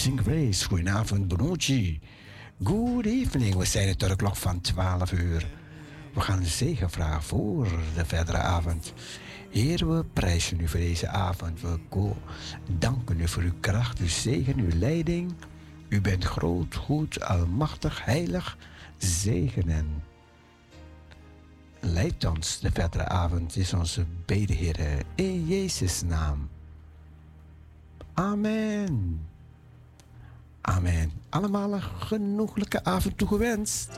Amazing Grace. Goedenavond, Bonucci. Good evening. We zijn het de klok van 12 uur. We gaan een zegen vragen voor de verdere avond. Heer, we prijzen u voor deze avond. We danken u voor uw kracht, uw zegen, uw leiding. U bent groot, goed, almachtig, heilig. Zegen en leid ons de verdere avond. Is onze bede, Heer, in Jezus' naam. Amen. Amen. Allemaal een genoeglijke avond toegewenst.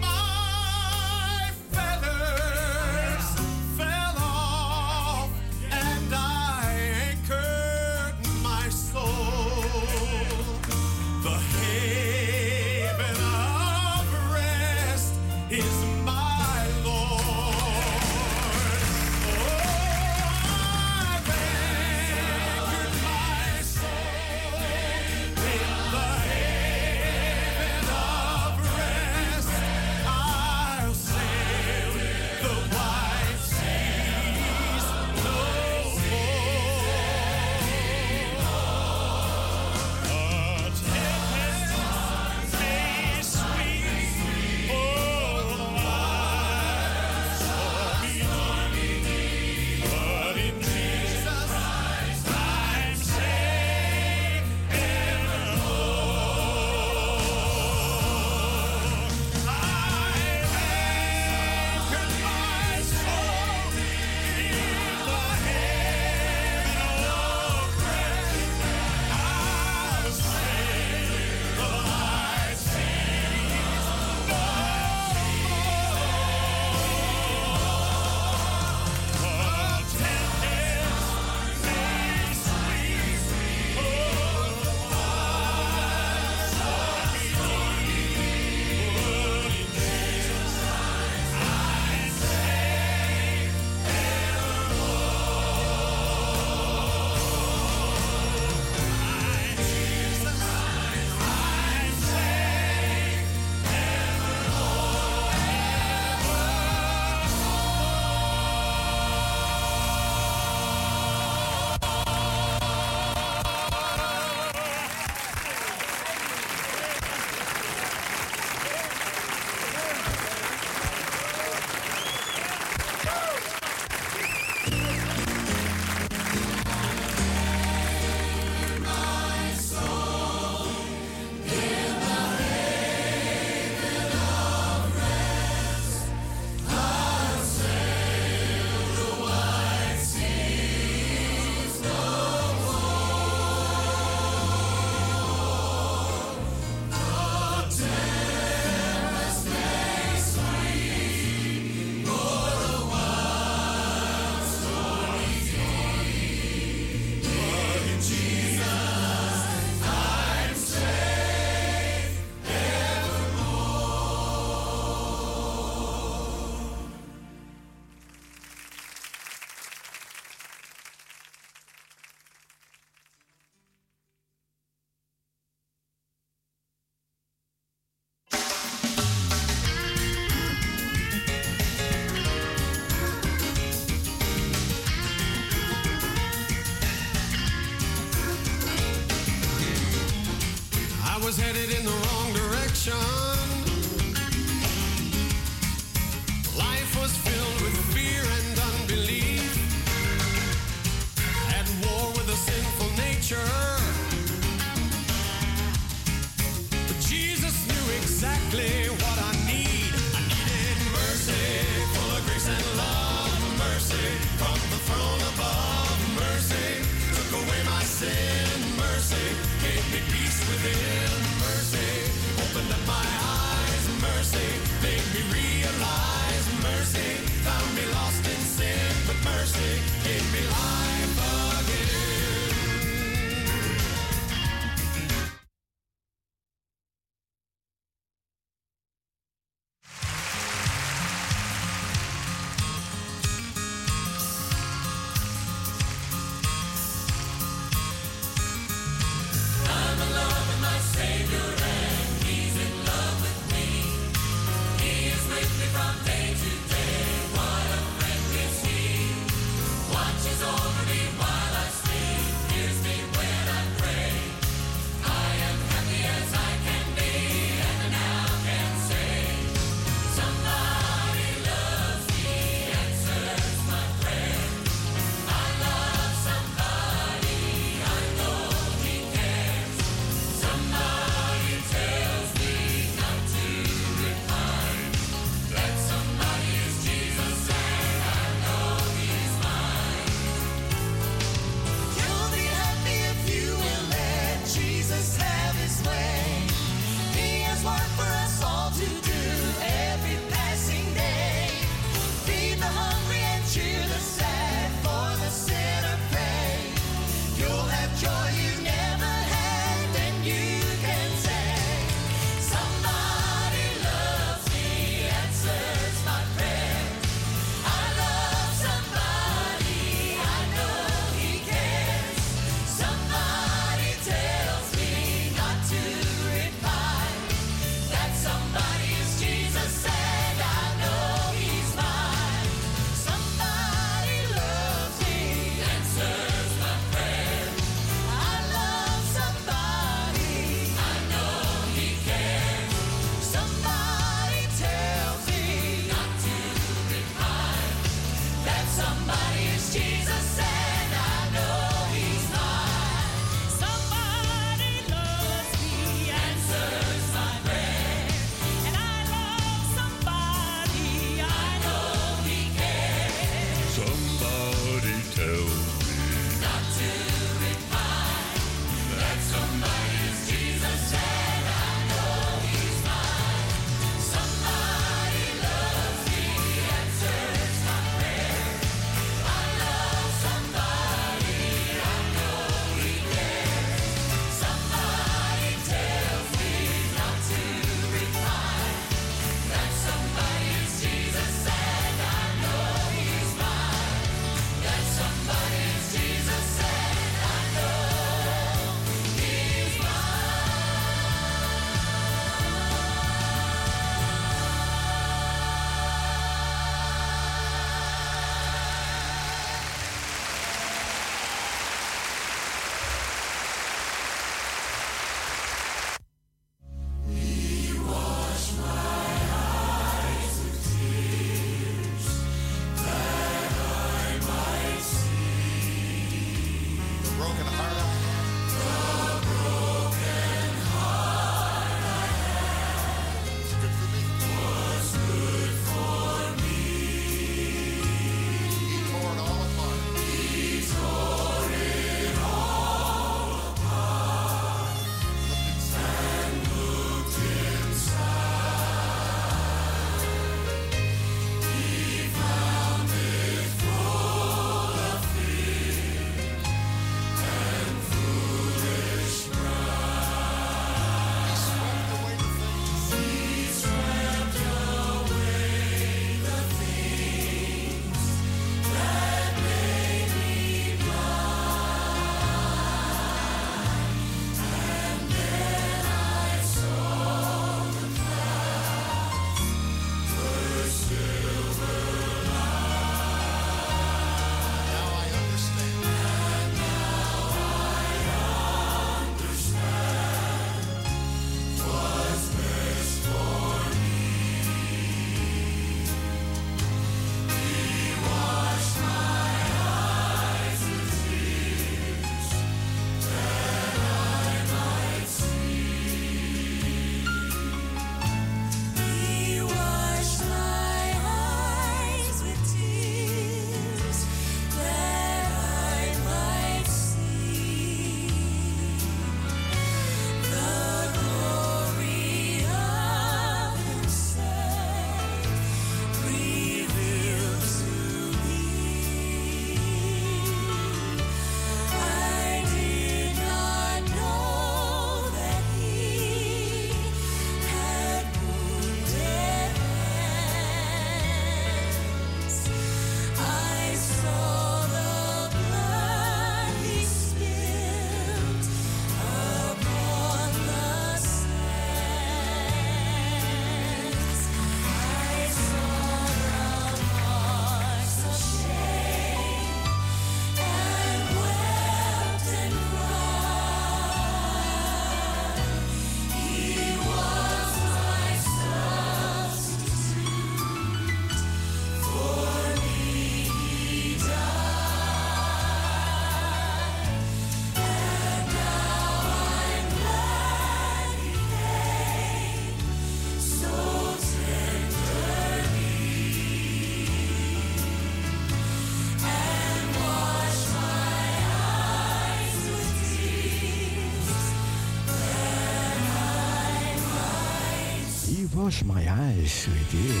Wash my eyes, sweetie.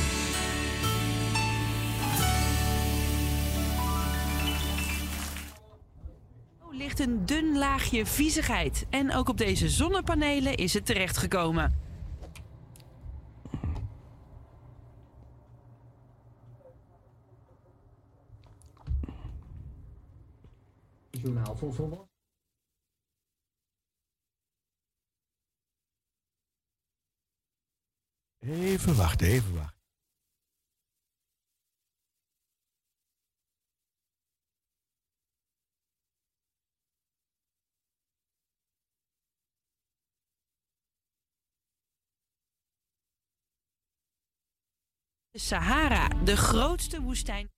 ligt een dun laagje viezigheid. En ook op deze zonnepanelen is het terechtgekomen. Journaal voor volwassenen. Even De Sahara, de grootste woestijn.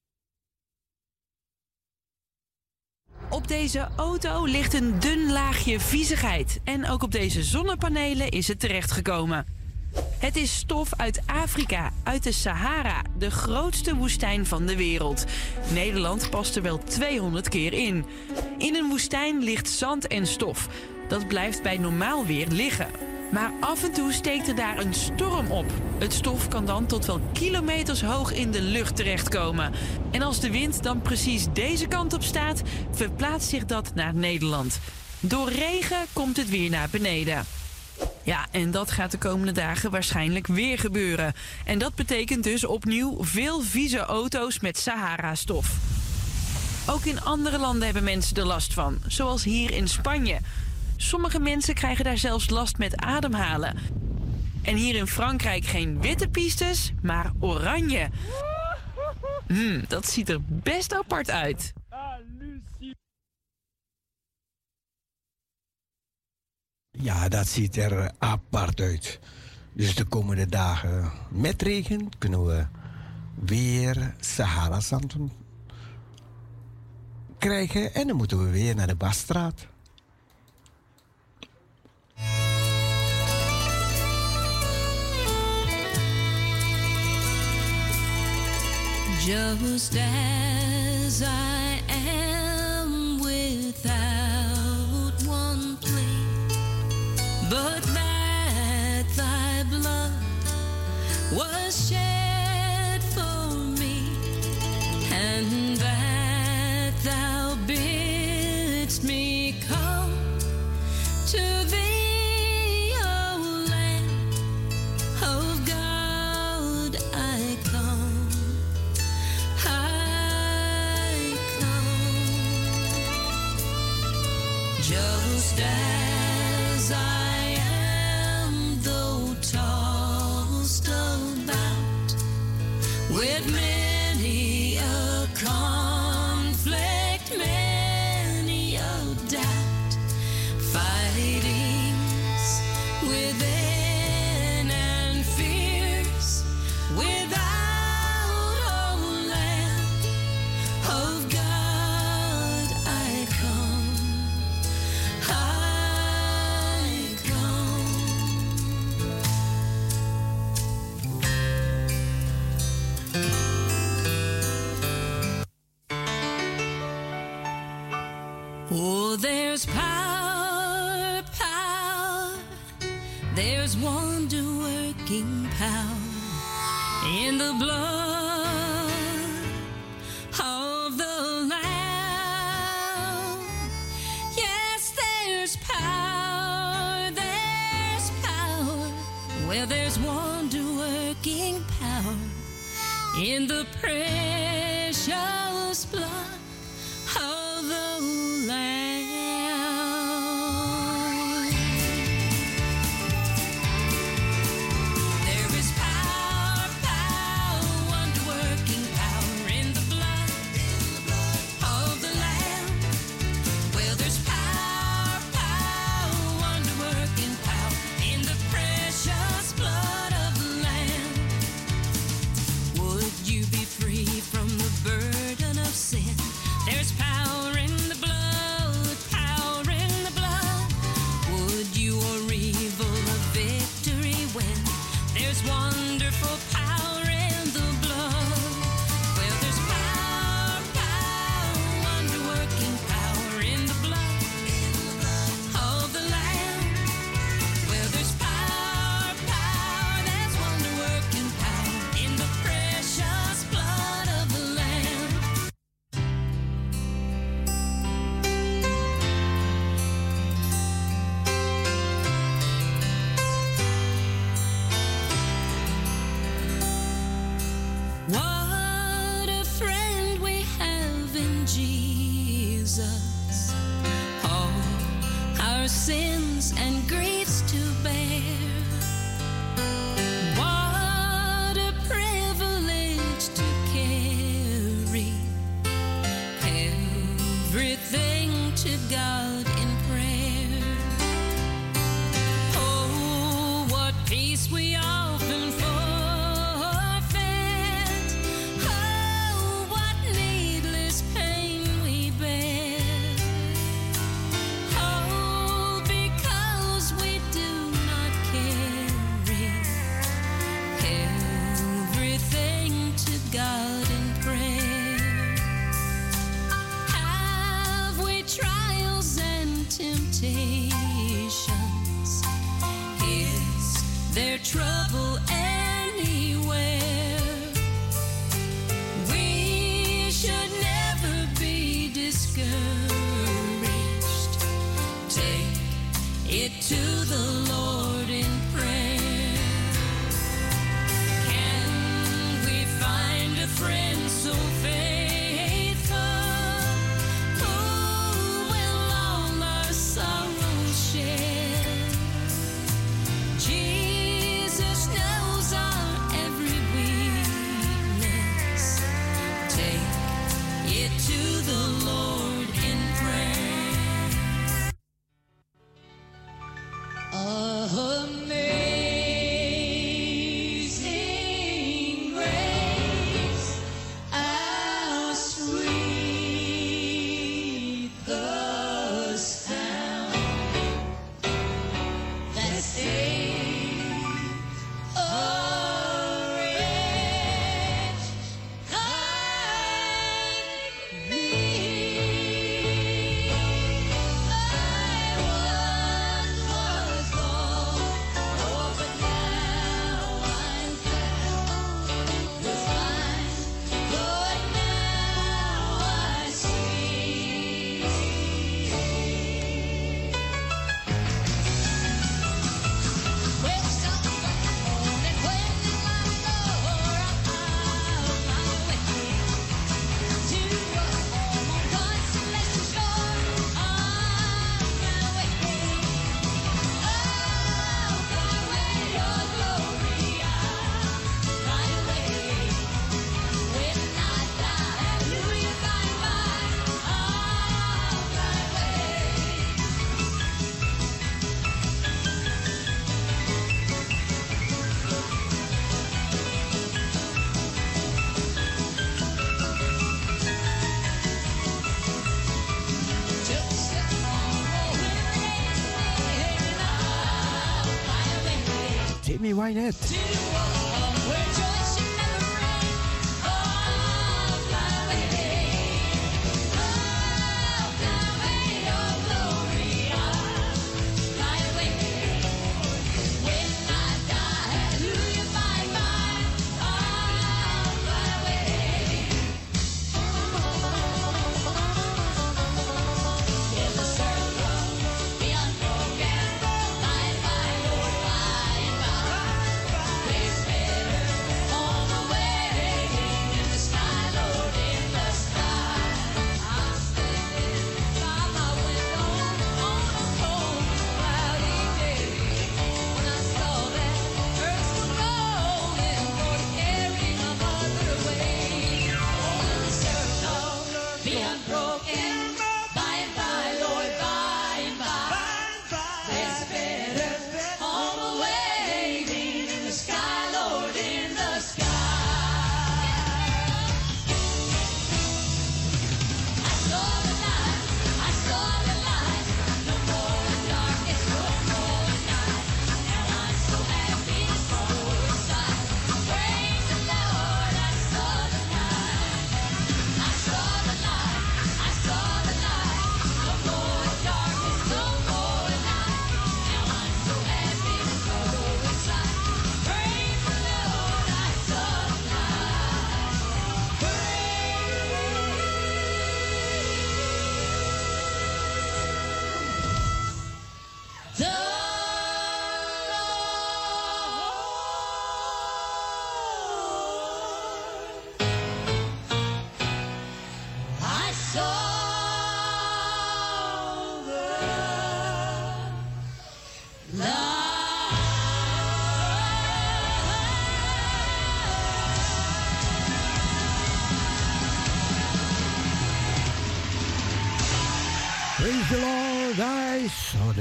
Op deze auto ligt een dun laagje viezigheid. En ook op deze zonnepanelen is het terechtgekomen. Het is stof uit Afrika, uit de Sahara, de grootste woestijn van de wereld. Nederland past er wel 200 keer in. In een woestijn ligt zand en stof. Dat blijft bij normaal weer liggen. Maar af en toe steekt er daar een storm op. Het stof kan dan tot wel kilometers hoog in de lucht terechtkomen. En als de wind dan precies deze kant op staat, verplaatst zich dat naar Nederland. Door regen komt het weer naar beneden. Ja, en dat gaat de komende dagen waarschijnlijk weer gebeuren. En dat betekent dus opnieuw veel vieze auto's met Sahara-stof. Ook in andere landen hebben mensen er last van, zoals hier in Spanje. Sommige mensen krijgen daar zelfs last met ademhalen. En hier in Frankrijk geen witte pistes, maar oranje. Hmm, dat ziet er best apart uit. Ja, dat ziet er apart uit. Dus de komende dagen met regen kunnen we weer Sahara-zand krijgen. En dan moeten we weer naar de Basstraat. But that thy blood was shed in Skynet.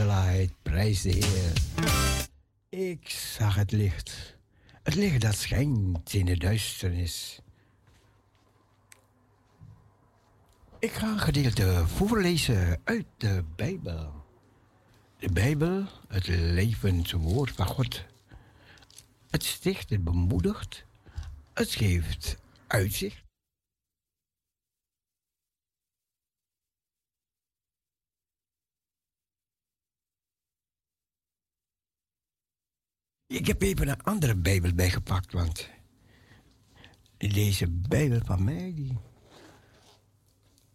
Light. Prijs de Heer. Ik zag het licht. Het licht dat schijnt in de duisternis. Ik ga een gedeelte voorlezen uit de Bijbel. De Bijbel, het levend woord van God. Het sticht, het bemoedigt, het geeft uitzicht. Ik heb even een andere Bijbel bijgepakt, want deze Bijbel van mij, die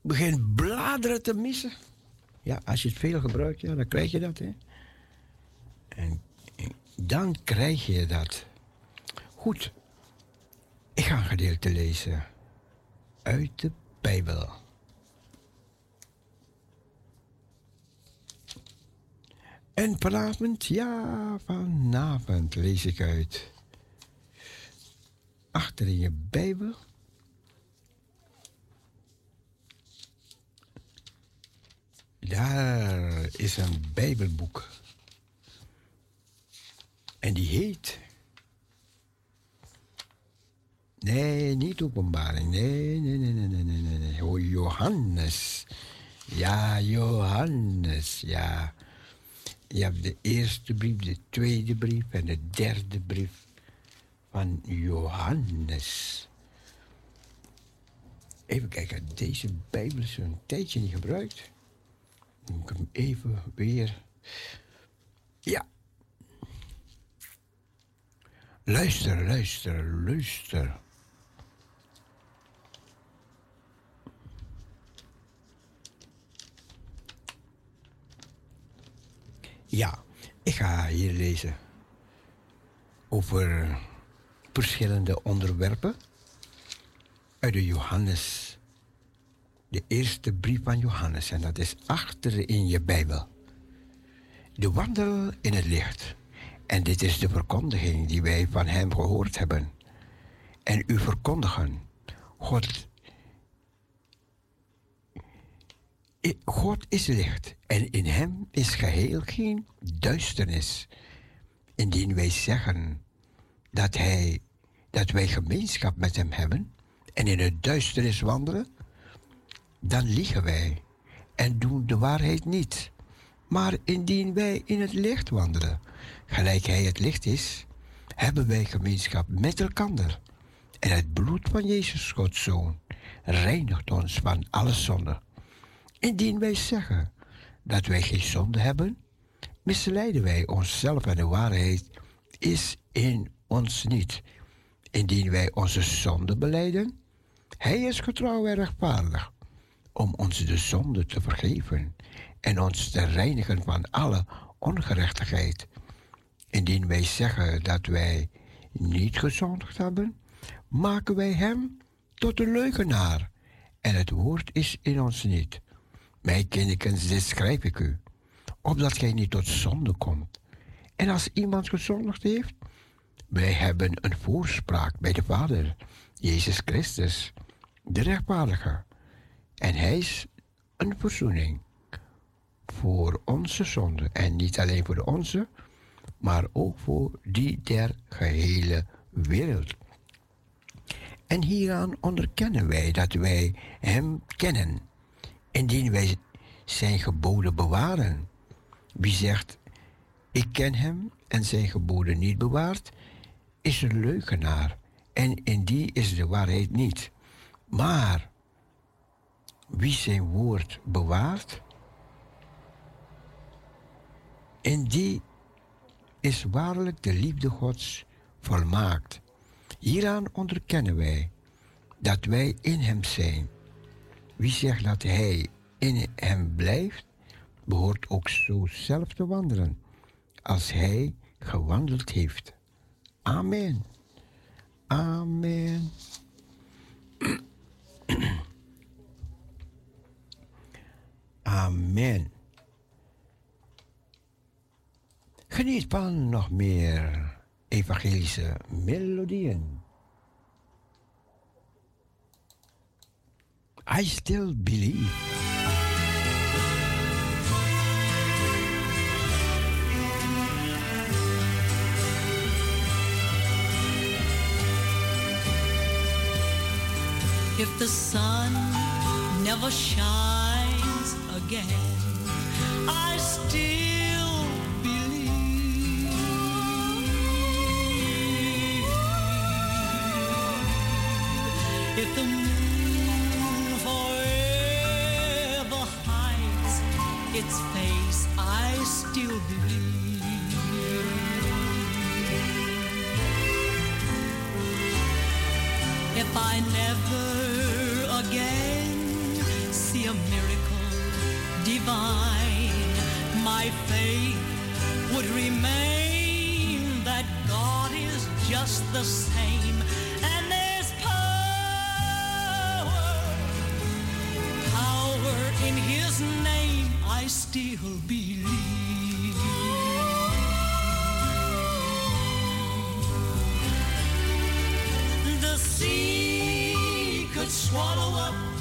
begint bladeren te missen. Ja, als je het veel gebruikt, ja, dan krijg je dat, hè. En dan krijg je dat. Goed, ik ga een gedeelte lezen uit de Bijbel. En vanavond, ja, vanavond lees ik uit. Achter in je Bijbel. Daar is een Bijbelboek. En die heet. Nee, niet openbaring. Nee, nee, nee, nee, nee, nee, nee. Oh, Johannes. Ja, Johannes, ja. Je hebt de eerste brief, de tweede brief en de derde brief van Johannes. Even kijken, deze Bijbel is een tijdje niet gebruikt. Dan moet ik hem even weer. Ja. Luister, luister, luister. Ja, ik ga hier lezen over verschillende onderwerpen uit de Johannes, de eerste brief van Johannes, en dat is achter in je Bijbel. De wandel in het licht. En dit is de verkondiging die wij van Hem gehoord hebben. En u verkondigen. God, I- God is licht en in Hem is geheel geen duisternis. Indien wij zeggen dat, hij, dat wij gemeenschap met Hem hebben en in het duisternis wandelen, dan liegen wij en doen de waarheid niet. Maar indien wij in het licht wandelen, gelijk Hij het licht is, hebben wij gemeenschap met elkander. En het bloed van Jezus, Gods Zoon, reinigt ons van alle zonde. Indien wij zeggen dat wij geen zonde hebben, misleiden wij onszelf en de waarheid is in ons niet. Indien wij onze zonde beleiden, Hij is getrouw en rechtvaardig om ons de zonde te vergeven en ons te reinigen van alle ongerechtigheid. Indien wij zeggen dat wij niet gezondigd hebben, maken wij Hem tot een leugenaar en het woord is in ons niet. Mijn kinderen, dit schrijf ik u, opdat gij niet tot zonde komt. En als iemand gezondigd heeft, wij hebben een voorspraak bij de Vader, Jezus Christus, de rechtvaardige. En Hij is een verzoening voor onze zonde. En niet alleen voor de onze, maar ook voor die der gehele wereld. En hieraan onderkennen wij dat wij Hem kennen, indien wij Zijn geboden bewaren. Wie zegt, ik ken Hem en Zijn geboden niet bewaart, is een leugenaar en in die is de waarheid niet. Maar wie Zijn woord bewaart, in die is waarlijk de liefde Gods volmaakt. Hieraan onderkennen wij dat wij in Hem zijn. Wie zegt dat Hij in Hem blijft, behoort ook zo zelf te wandelen, als Hij gewandeld heeft. Amen. Amen. Amen. Geniet van nog meer evangelische melodieën. I Still Believe. If the sun never shines again, I still believe. If the its face, I still believe. If I never again see a miracle divine, my faith would remain that God is just the same I still believe. The sea could swallow up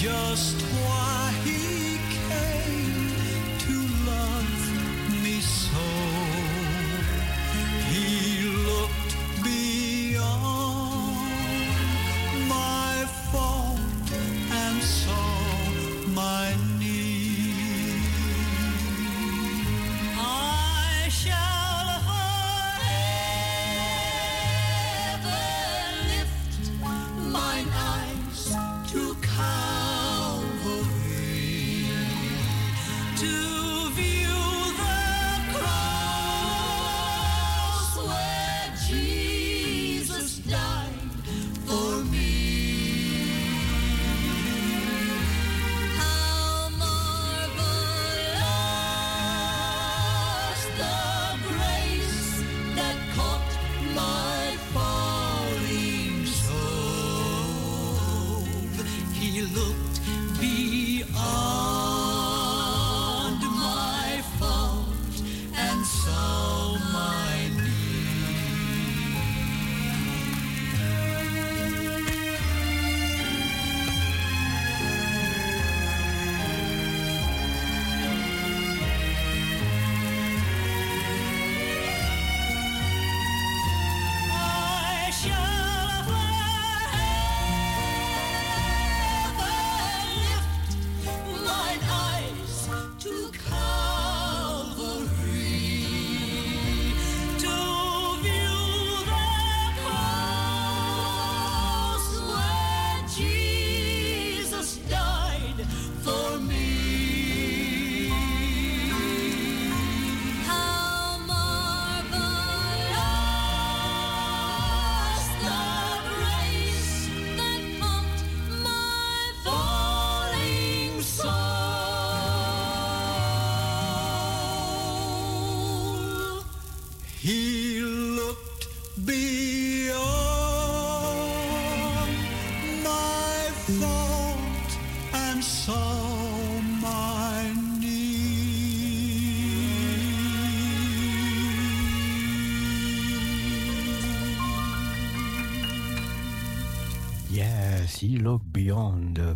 just one. voici Look Beyond euh,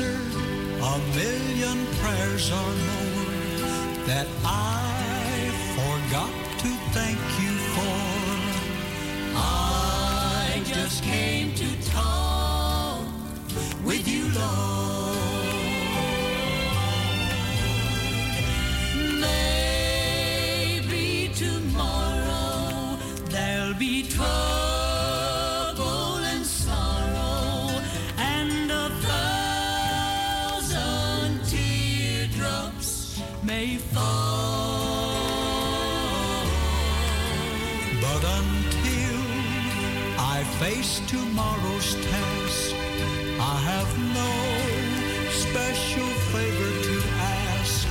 a million prayers or more that I face tomorrow's task, I have no special favor to ask.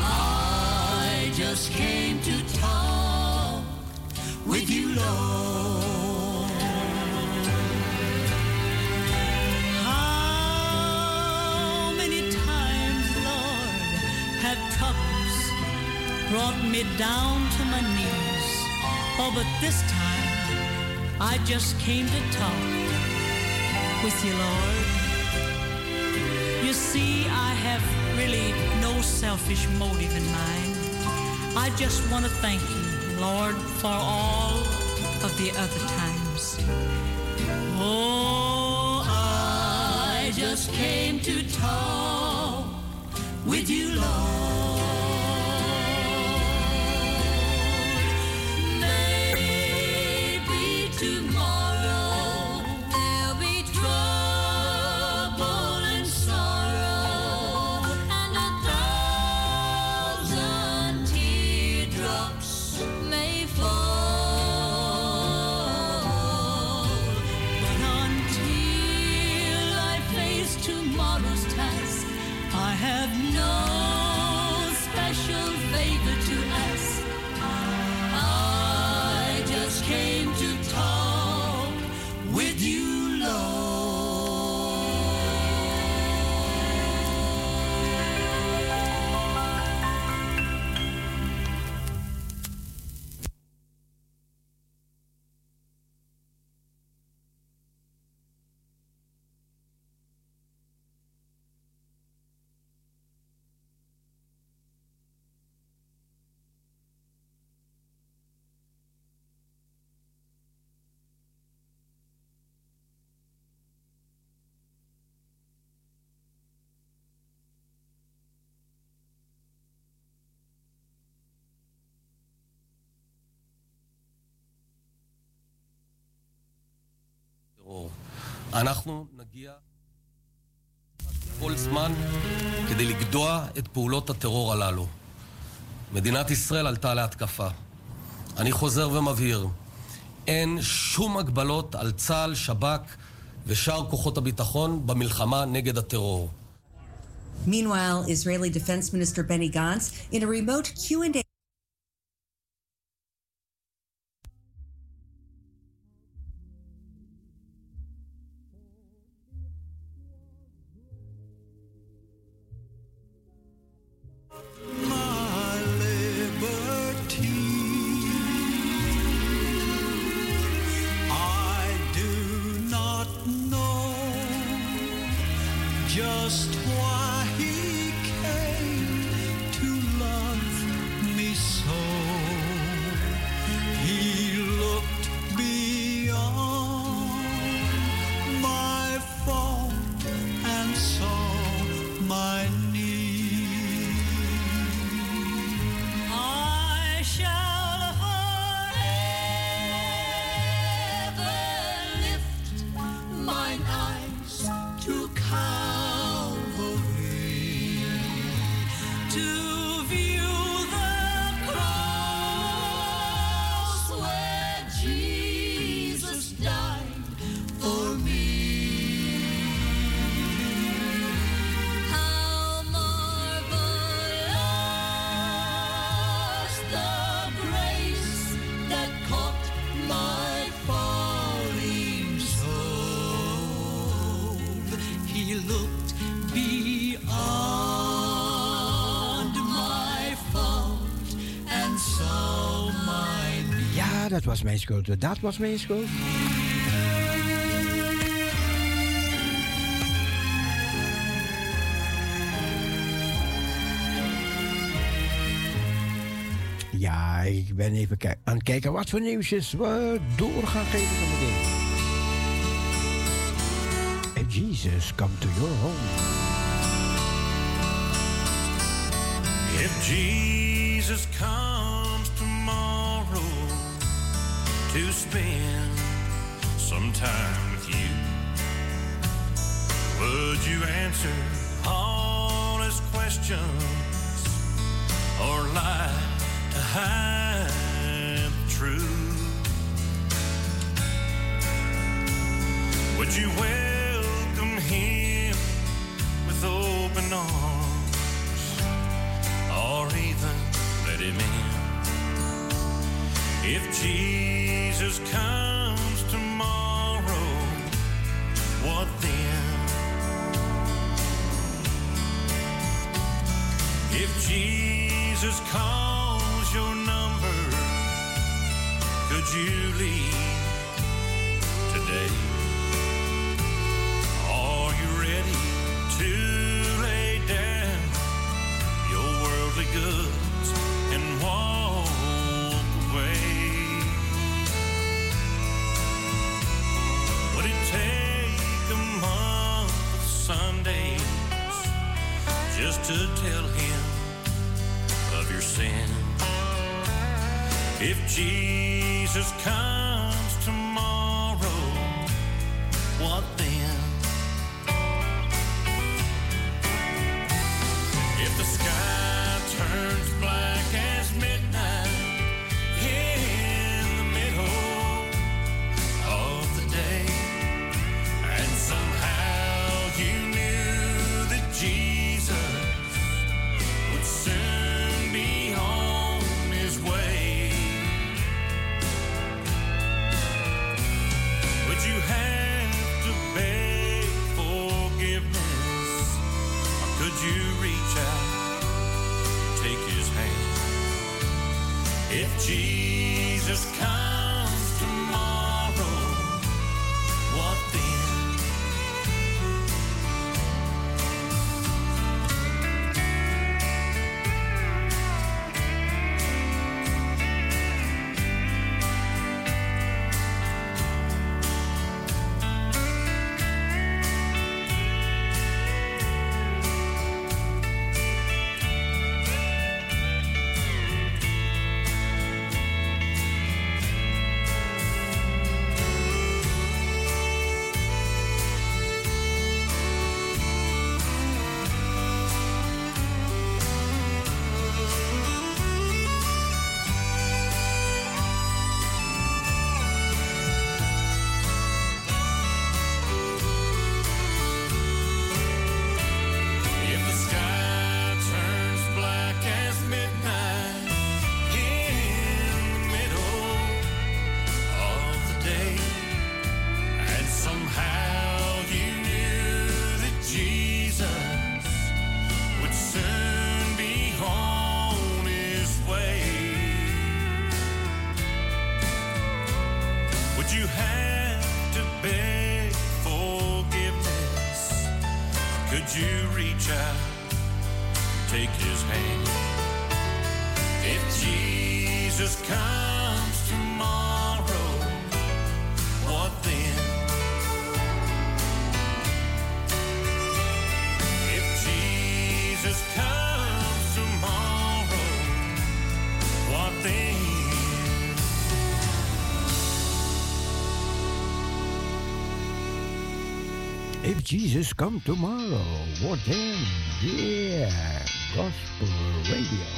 I just came to talk with you, Lord. How many times, Lord, have troubles brought me down to my knees? Oh, but this time I just came to talk with you, Lord. You see, I have really no selfish motive in mind. I just want to thank you, Lord, for all of the other times. Oh, I just came to talk with you, Lord. אנחנו נגיע כל זמן כדי לגדוע את פעולות הטרור הללו. מדינת ישראל עלתה להתקפה. אני חוזר ומבהיר, אין שום הגבלות על צה"ל, שב"כ ושאר כוחות הביטחון במלחמה נגד הטרור. Meanwhile, Israeli Defense Minister Benny Gantz, in a remote Q&A was mijn schuld. Dat was mijn schuld. Ja, ik ben even aan het kijken wat voor nieuwsjes we door gaan geven zo meteen. If Jesus come to your home. If Jesus comes spend some time with you, would you answer his questions or lie to hide the truth? Would you welcome him with open arms or even let him in? If Jesus comes tomorrow, what then? If Jesus calls your number, could you leave today? Jesus come tomorrow, what then? Yeah, Gospel Radio.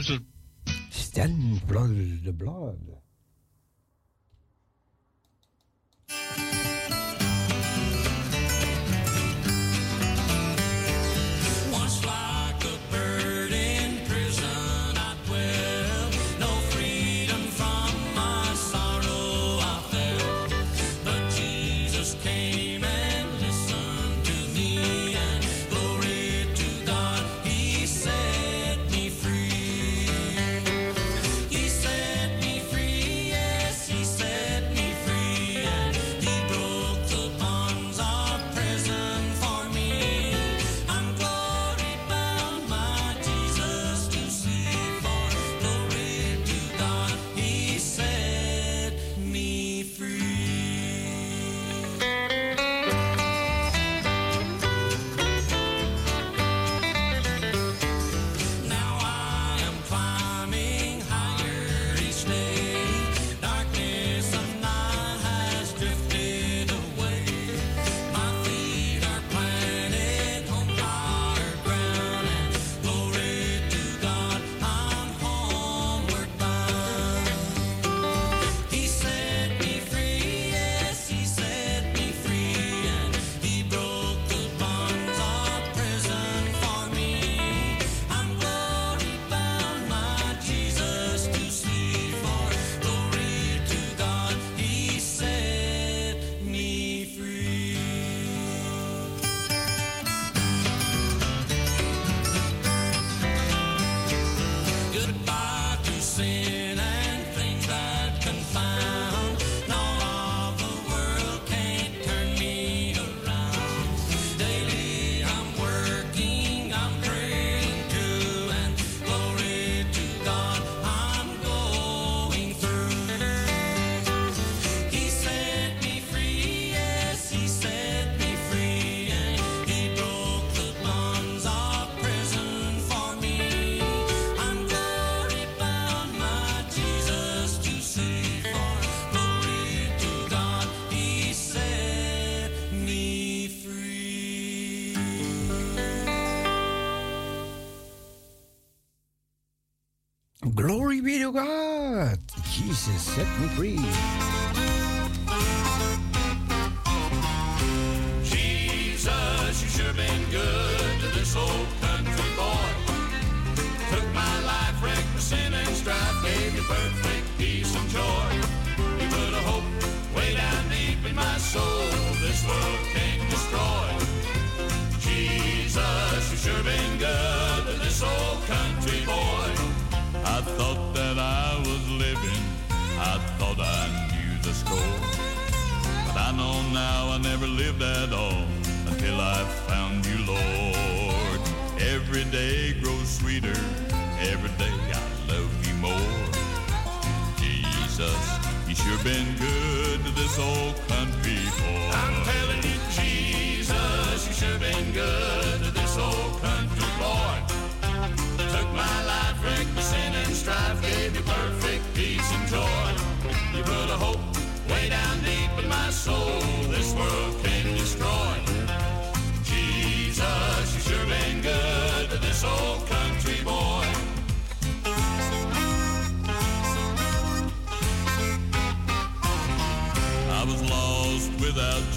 Blood. Stand Blood. Sweeter. Every day I love you more. Jesus, you sure been good to this old country boy. I'm telling you, Jesus, you sure been good to this old country boy. Took my life, wrecked my sin and strife, gave me perfect peace and joy. You put a hope way down deep in my soul,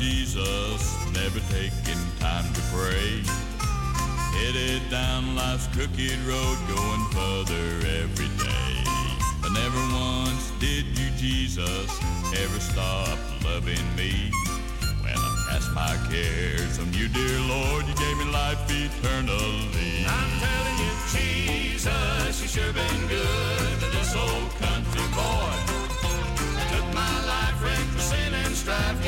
Jesus, never taking time to pray. Headed down life's crooked road, going further every day. But never once did you, Jesus, ever stop loving me. When I cast my cares on you, dear Lord, you gave me life eternally. I'm telling you, Jesus, you sure been good to this old country boy. Took my life, wrecked my sin and strife,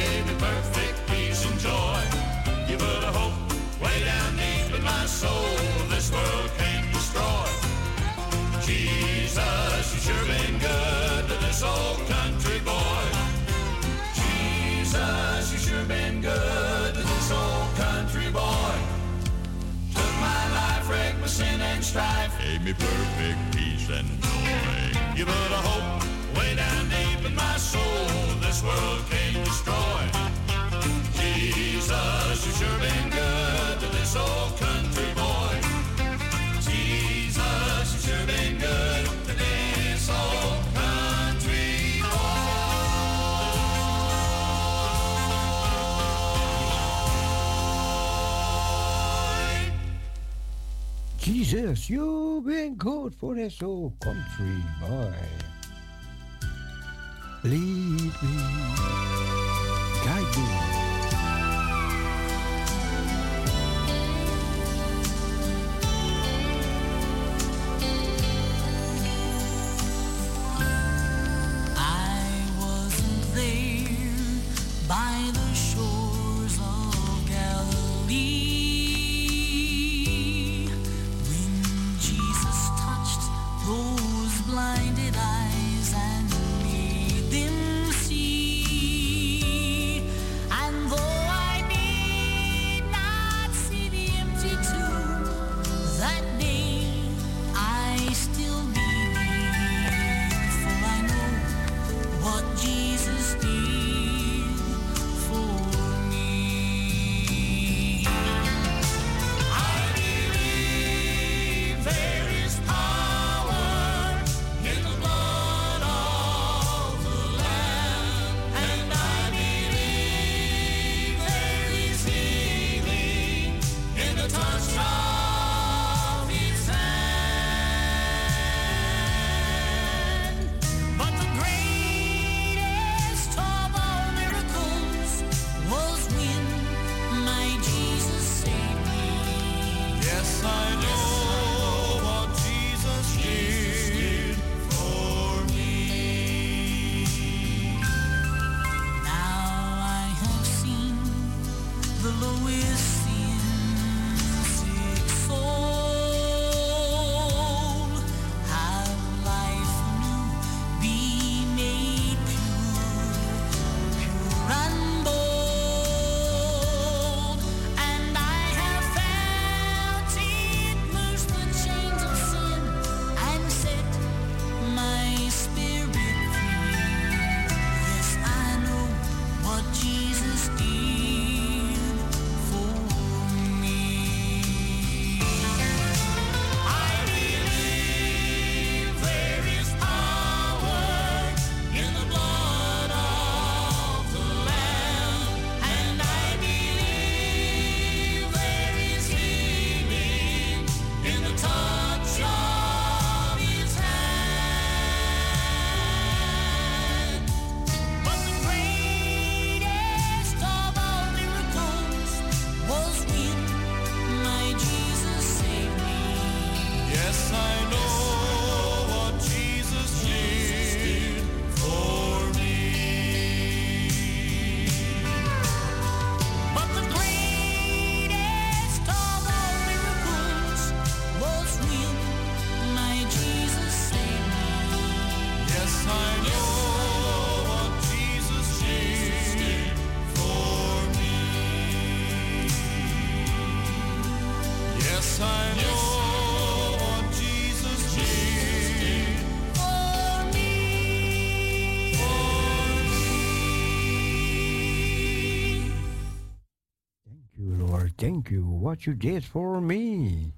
soul, this world can't destroy. Jesus, you sure been good to this old country boy. Jesus, you sure been good to this old country boy. Took my life, wrecked my sin and strife. Gave me perfect peace and joy. You put a hope way down deep in my soul, this world can't destroy. Jesus, you sure been Jesus, you've been good for this old country, boy. Lead me. what you did for me.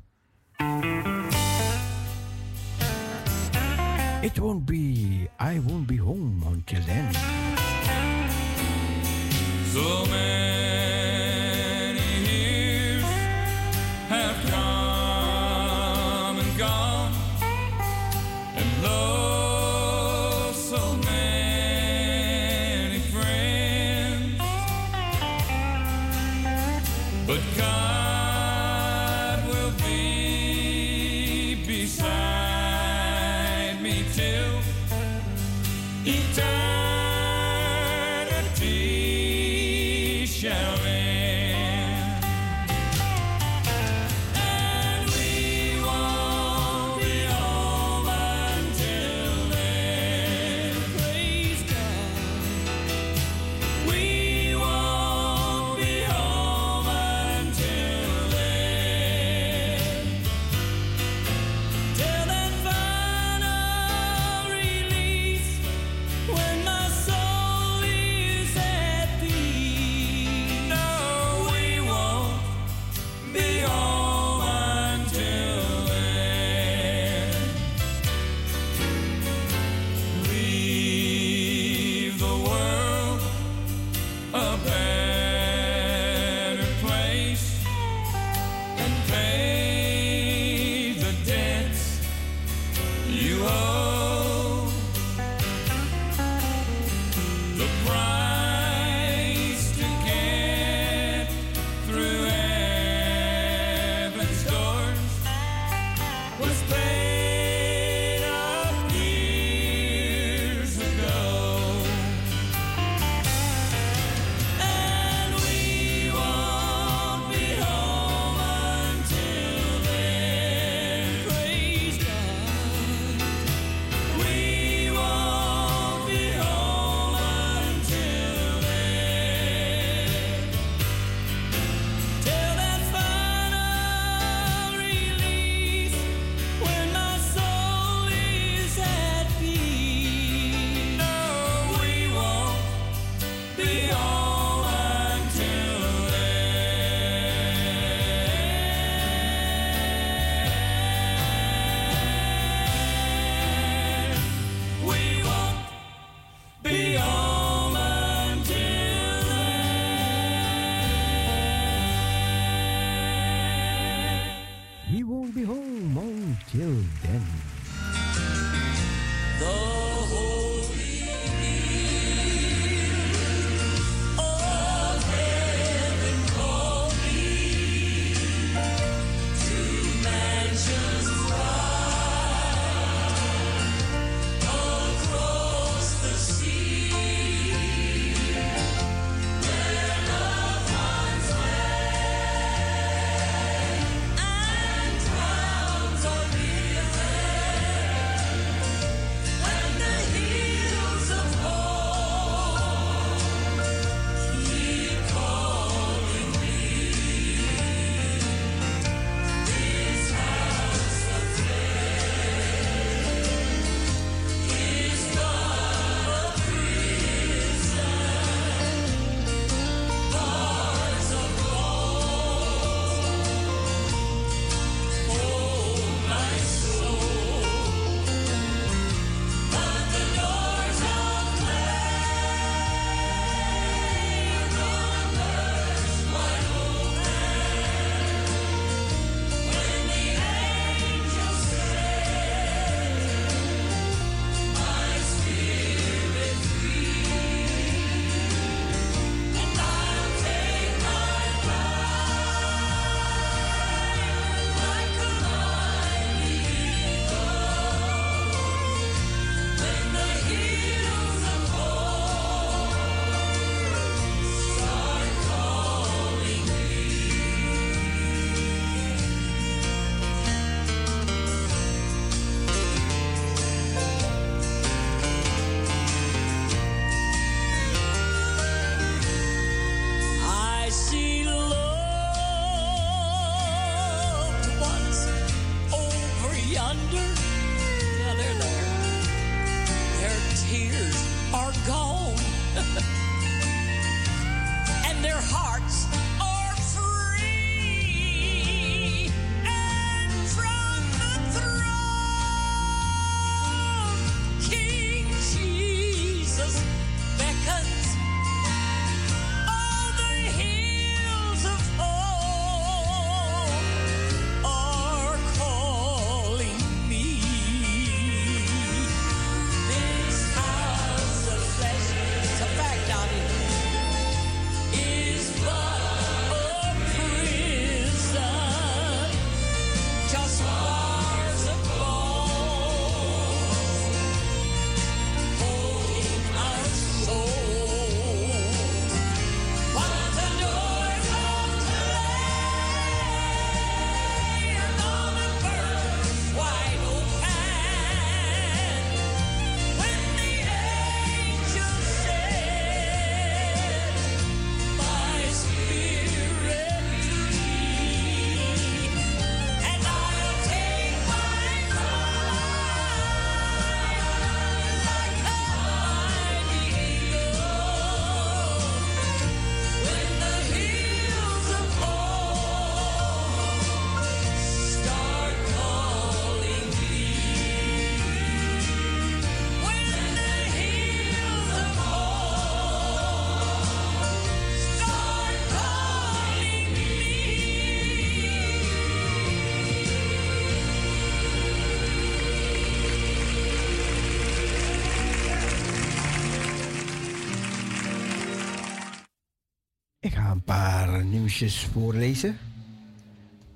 Nieuwsjes voorlezen.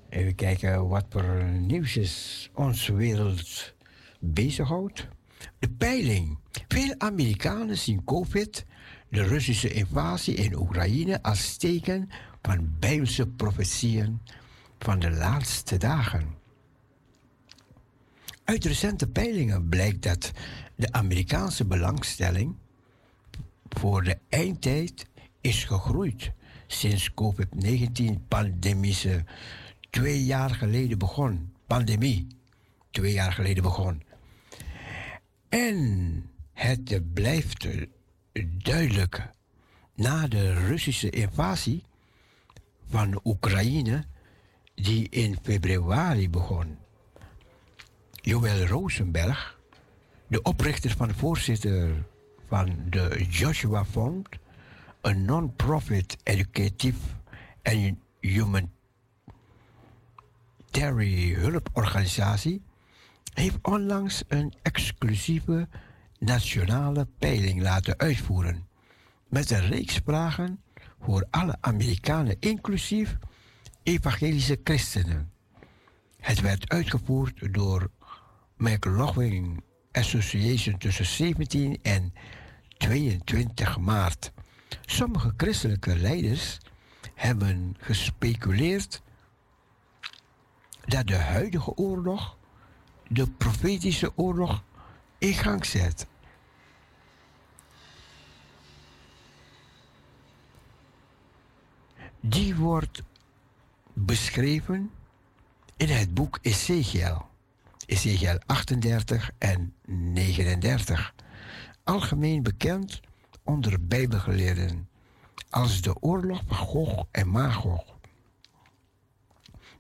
Even kijken wat voor nieuwsjes onze wereld bezighoudt. De peiling. Veel Amerikanen zien COVID, de Russische invasie in Oekraïne, als teken van Bijbelse profetieën van de laatste dagen. Uit recente peilingen blijkt dat de Amerikaanse belangstelling voor de eindtijd is gegroeid sinds COVID-19-pandemische twee jaar geleden begon. Pandemie twee jaar geleden begon. En het blijft duidelijk na de Russische invasie van Oekraïne, die in februari begon. Joël Rosenberg, de oprichter van de voorzitter van de Joshua Fund, een non-profit educatief en human Humanitary Hulporganisatie heeft onlangs een exclusieve nationale peiling laten uitvoeren met een reeks vragen voor alle Amerikanen, inclusief evangelische christenen. Het werd uitgevoerd door McLaughlin Association tussen 17 en 22 maart. Sommige christelijke leiders hebben gespeculeerd dat de huidige oorlog de profetische oorlog in gang zet. Die wordt beschreven in het boek Ezekiel. Ezekiel 38 en 39. Algemeen bekend onder Bijbelgeleerden als de oorlog van Gog en Magog.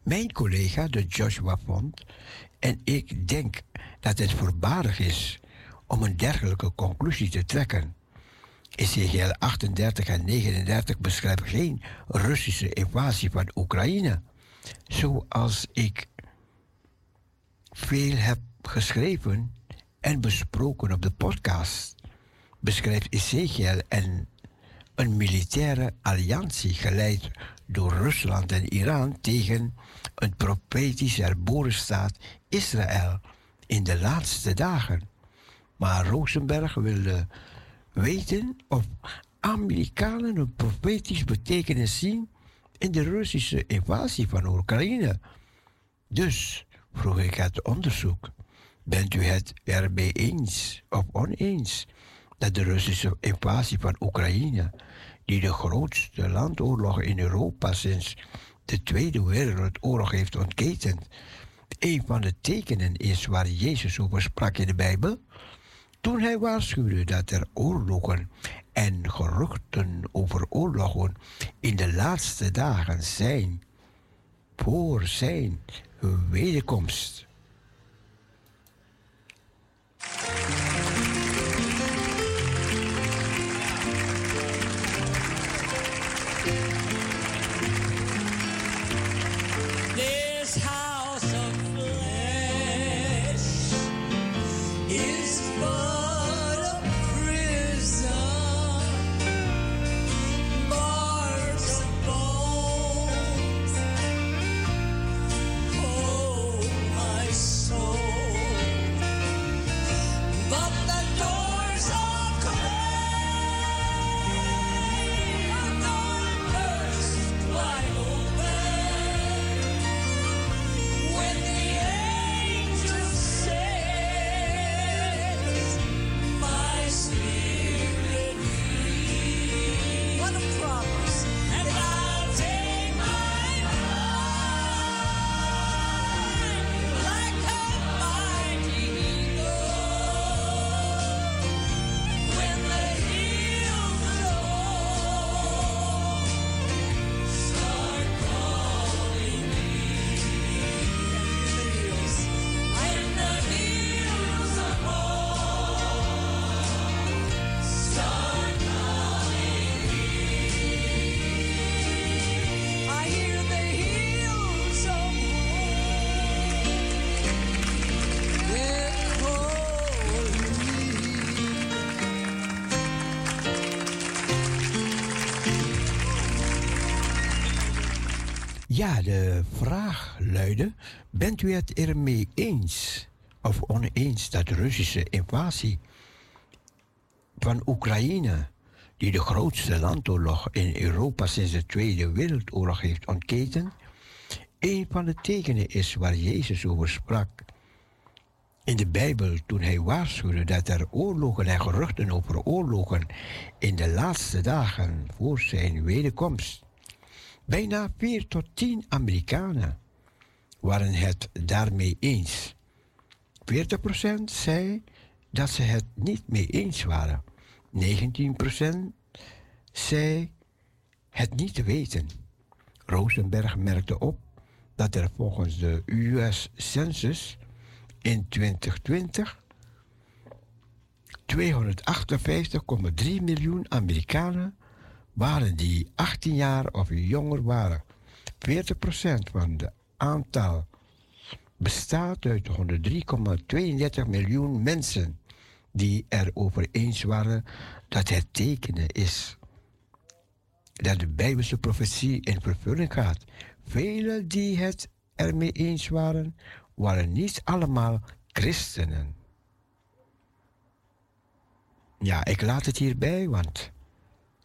Mijn collega, de Joshua Font, en ik denk dat het voorbarig is om een dergelijke conclusie te trekken. Ezekiel 38 en 39 beschrijven geen Russische invasie van Oekraïne, zoals ik veel heb geschreven en besproken op de podcast. Beschrijft Ezekiel en een militaire alliantie geleid door Rusland en Iran tegen een profetisch herboren staat Israël in de laatste dagen. Maar Rosenberg wilde weten of Amerikanen een profetisch betekenis zien in de Russische invasie van Oekraïne. Dus vroeg ik het onderzoek: bent u het ermee eens of oneens dat de Russische invasie van Oekraïne, die de grootste landoorlog in Europa sinds de Tweede Wereldoorlog heeft ontketend, een van de tekenen is waar Jezus over sprak in de Bijbel? Toen hij waarschuwde dat er oorlogen en geruchten over oorlogen in de laatste dagen zijn voor zijn wederkomst. Ja, de vraag luidde: Bent u het ermee eens of oneens dat de Russische invasie van Oekraïne, die de grootste landoorlog in Europa sinds de Tweede Wereldoorlog heeft ontketen, een van de tekenen is waar Jezus over sprak in de Bijbel toen hij waarschuwde dat er oorlogen en geruchten over oorlogen in de laatste dagen voor zijn wederkomst. Bijna 4 tot 10 Amerikanen waren het daarmee eens. 40% zei dat ze het niet mee eens waren. 19% zei het niet te weten. Rosenberg merkte op dat er volgens de US Census in 2020 258,3 miljoen Amerikanen waren die 18 jaar of jonger waren. 40% van de aantal bestaat uit 103,32 miljoen mensen die er over eens waren dat het tekenen is dat de Bijbelse profetie in vervulling gaat. Velen die het ermee eens waren, waren niet allemaal christenen. Ja, ik laat het hierbij, want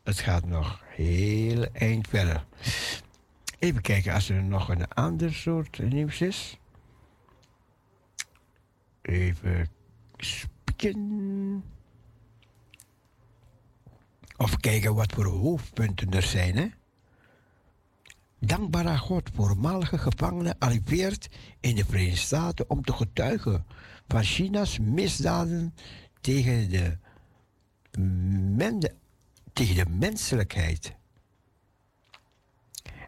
het gaat nog heel eind verder. Even kijken als er nog een ander soort nieuws is. Even spieken. Of kijken wat voor hoofdpunten er zijn. Hè? Dankbare God, voormalige gevangene arriveert in de Verenigde Staten om te getuigen van China's misdaden tegen de, tegen de menselijkheid.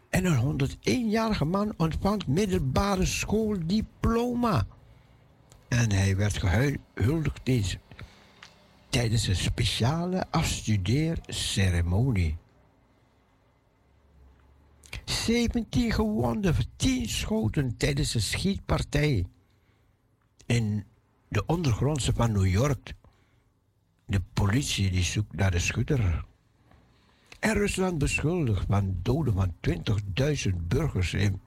En een 101-jarige man ontvangt middelbare schooldiploma. En hij werd gehuldigd tijdens een speciale afstudeerceremonie. 17 gewonden, 10 schoten tijdens een schietpartij in de ondergrondse van New York. De politie die zoekt naar de schutter. En Rusland beschuldigt van doden van 20.000 burgers in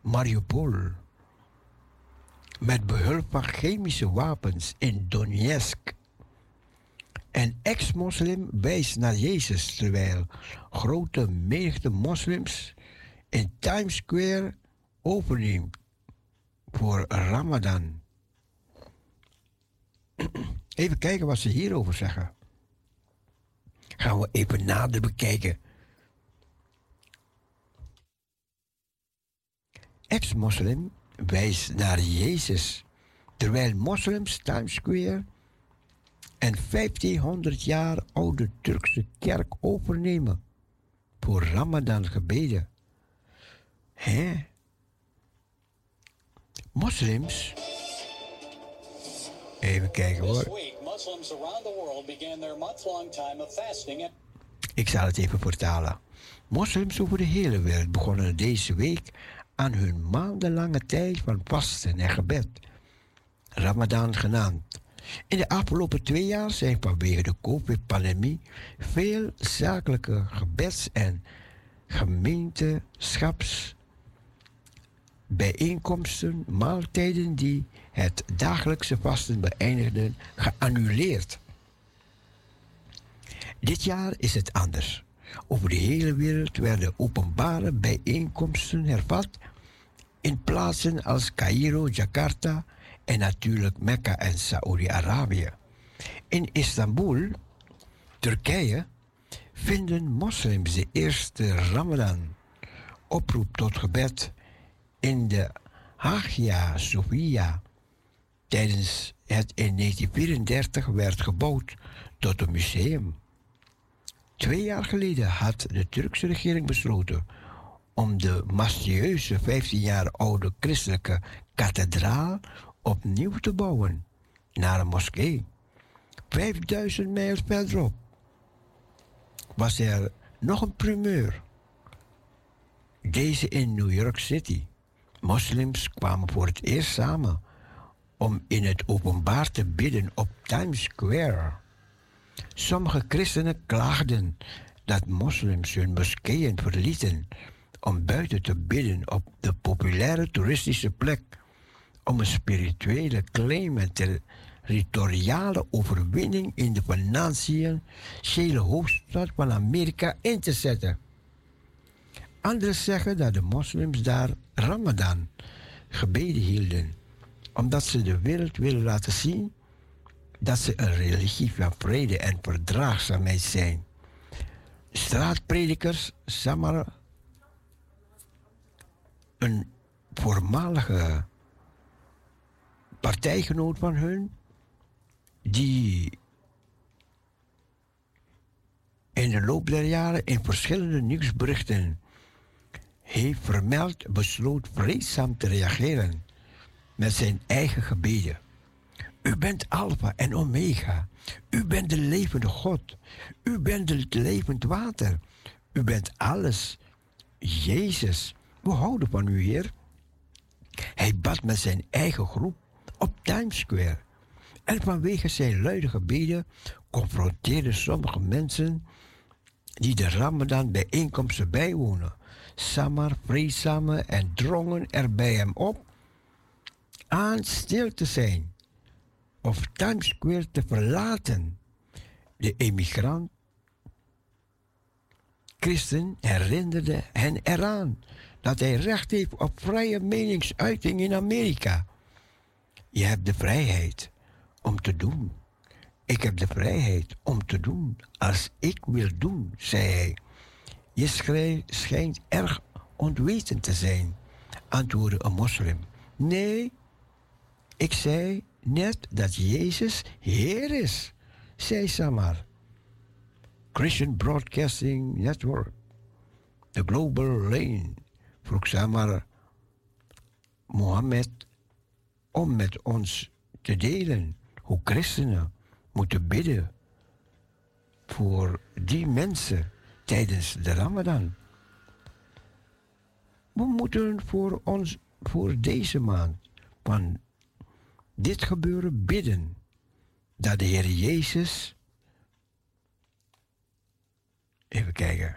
Mariupol. Met behulp van chemische wapens in Donetsk. Een ex-moslim wijst naar Jezus terwijl grote menigte moslims in Times Square overneemt voor Ramadan. Even kijken wat ze hierover zeggen. Gaan we even nader bekijken. Ex-moslim wijst naar Jezus terwijl moslims Times Square en 1500 jaar oude Turkse kerk overnemen voor Ramadan gebeden. Hè? Moslims? Even kijken hoor. Muslims around the world began their month-long time of fasting Ik zal het even vertalen. Moslims over de hele wereld begonnen deze week aan hun maandenlange tijd van vasten en gebed. Ramadan genaamd. In de afgelopen twee jaar zijn vanwege de COVID-pandemie veel zakelijke gebeds- en gemeenteschaps bijeenkomsten, maaltijden die het dagelijkse vasten beëindigden, geannuleerd. Dit jaar is het anders. Over de hele wereld werden openbare bijeenkomsten hervat in plaatsen als Cairo, Jakarta en natuurlijk Mekka en Saoedi-Arabië. In Istanbul, Turkije, vinden moslims de eerste Ramadan oproep tot gebed in de Hagia Sophia tijdens het in 1934 werd gebouwd tot een museum. Twee jaar geleden had de Turkse regering besloten om de majestueuze 15 jaar oude christelijke kathedraal opnieuw te bouwen naar een moskee. 5000 mijl verderop was er nog een primeur. Deze in New York City. Moslims kwamen voor het eerst samen om in het openbaar te bidden op Times Square. Sommige christenen klaagden dat moslims hun moskeeën verlieten om buiten te bidden op de populaire toeristische plek om een spirituele claim en territoriale overwinning in de financiële hoofdstad van Amerika in te zetten. Anderen zeggen dat de moslims daar Ramadan gebeden hielden, omdat ze de wereld willen laten zien dat ze een religie van vrede en verdraagzaamheid zijn. Straatpredikers, Samar, een voormalige partijgenoot van hun, die in de loop der jaren in verschillende nieuwsberichten heeft vermeld, besloot vreedzaam te reageren met zijn eigen gebeden. U bent Alpha en Omega. U bent de levende God. U bent het levend water. U bent alles. Jezus, we houden van u, Heer. Hij bad met zijn eigen groep op Times Square. En vanwege zijn luide gebeden confronteerden sommige mensen die de Ramadan bijeenkomsten bijwonen. Samar vreedzame en drongen er bij hem op aan stil te zijn of Times Square te verlaten. De emigrant Christen herinnerde hen eraan dat hij recht heeft op vrije meningsuiting in Amerika. Je hebt de vrijheid om te doen. Ik heb de vrijheid om te doen als ik wil doen, zei hij. Je schijnt erg ontwetend te zijn, antwoordde een moslim. Nee, ik zei net dat Jezus Heer is, zei Samar. Christian Broadcasting Network, de Global Lane, vroeg Samar Mohammed om met ons te delen hoe christenen moeten bidden voor die mensen tijdens de Ramadan. We moeten voor ons, voor deze maand van dit gebeuren bidden dat de Heer Jezus, even kijken,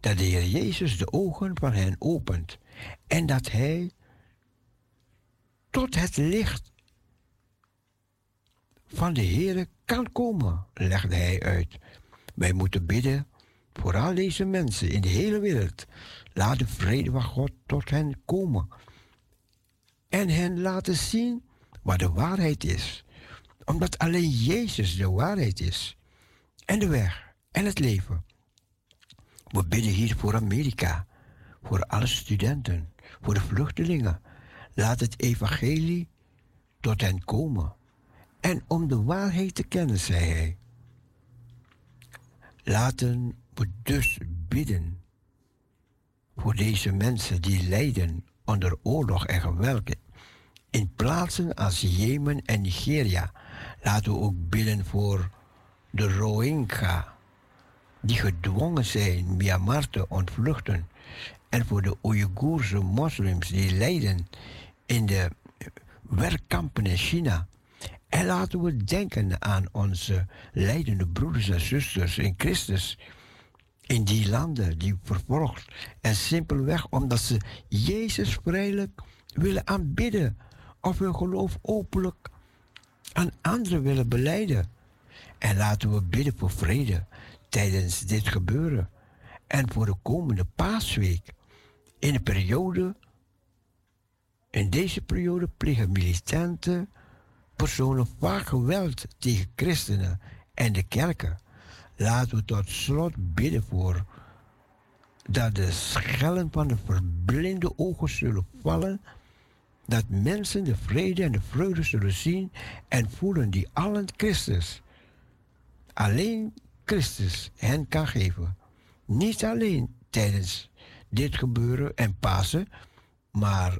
dat de Heer Jezus de ogen van hen opent en dat Hij tot het licht van de Heer kan komen, legde hij uit. Wij moeten bidden voor al deze mensen in de hele wereld. Laat de vrede van God tot hen komen. En hen laten zien wat de waarheid is. Omdat alleen Jezus de waarheid is. En de weg en het leven. We bidden hier voor Amerika, voor alle studenten, voor de vluchtelingen. Laat het evangelie tot hen komen. En om de waarheid te kennen, zei hij. Laten we dus bidden voor deze mensen die lijden onder oorlog en geweld. In plaatsen als Jemen en Nigeria laten we ook bidden voor de Rohingya, die gedwongen zijn Myanmar te ontvluchten, en voor de Oeigoerse moslims die lijden in de werkkampen in China. En laten we denken aan onze leidende broeders en zusters in Christus. In die landen die vervolgd en simpelweg omdat ze Jezus vrijelijk willen aanbidden of hun geloof openlijk aan anderen willen beleiden. En laten we bidden voor vrede tijdens dit gebeuren en voor de komende paasweek. In de periode, in deze periode plegen militanten personen vaak geweld tegen christenen en de kerken. Laten we tot slot bidden voor dat de schellen van de verblinde ogen zullen vallen, dat mensen de vrede en de vreugde zullen zien en voelen die allen Christus, alleen Christus hen kan geven. Niet alleen tijdens dit gebeuren en Pasen, maar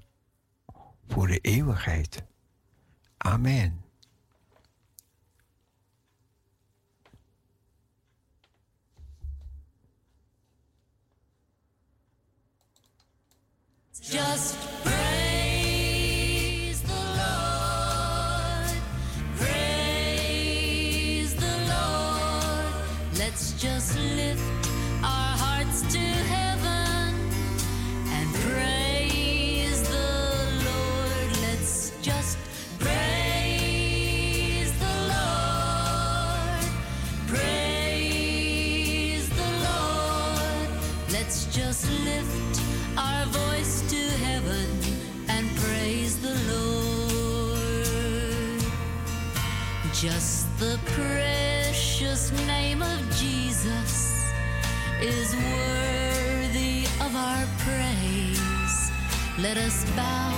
voor de eeuwigheid. Amen. Let's just lift our hearts to heaven and praise the Lord. Let's just praise the Lord. Praise the Lord. Let's just lift our voice to heaven and praise the Lord. Just the precious name of is worthy of our praise. Let us bow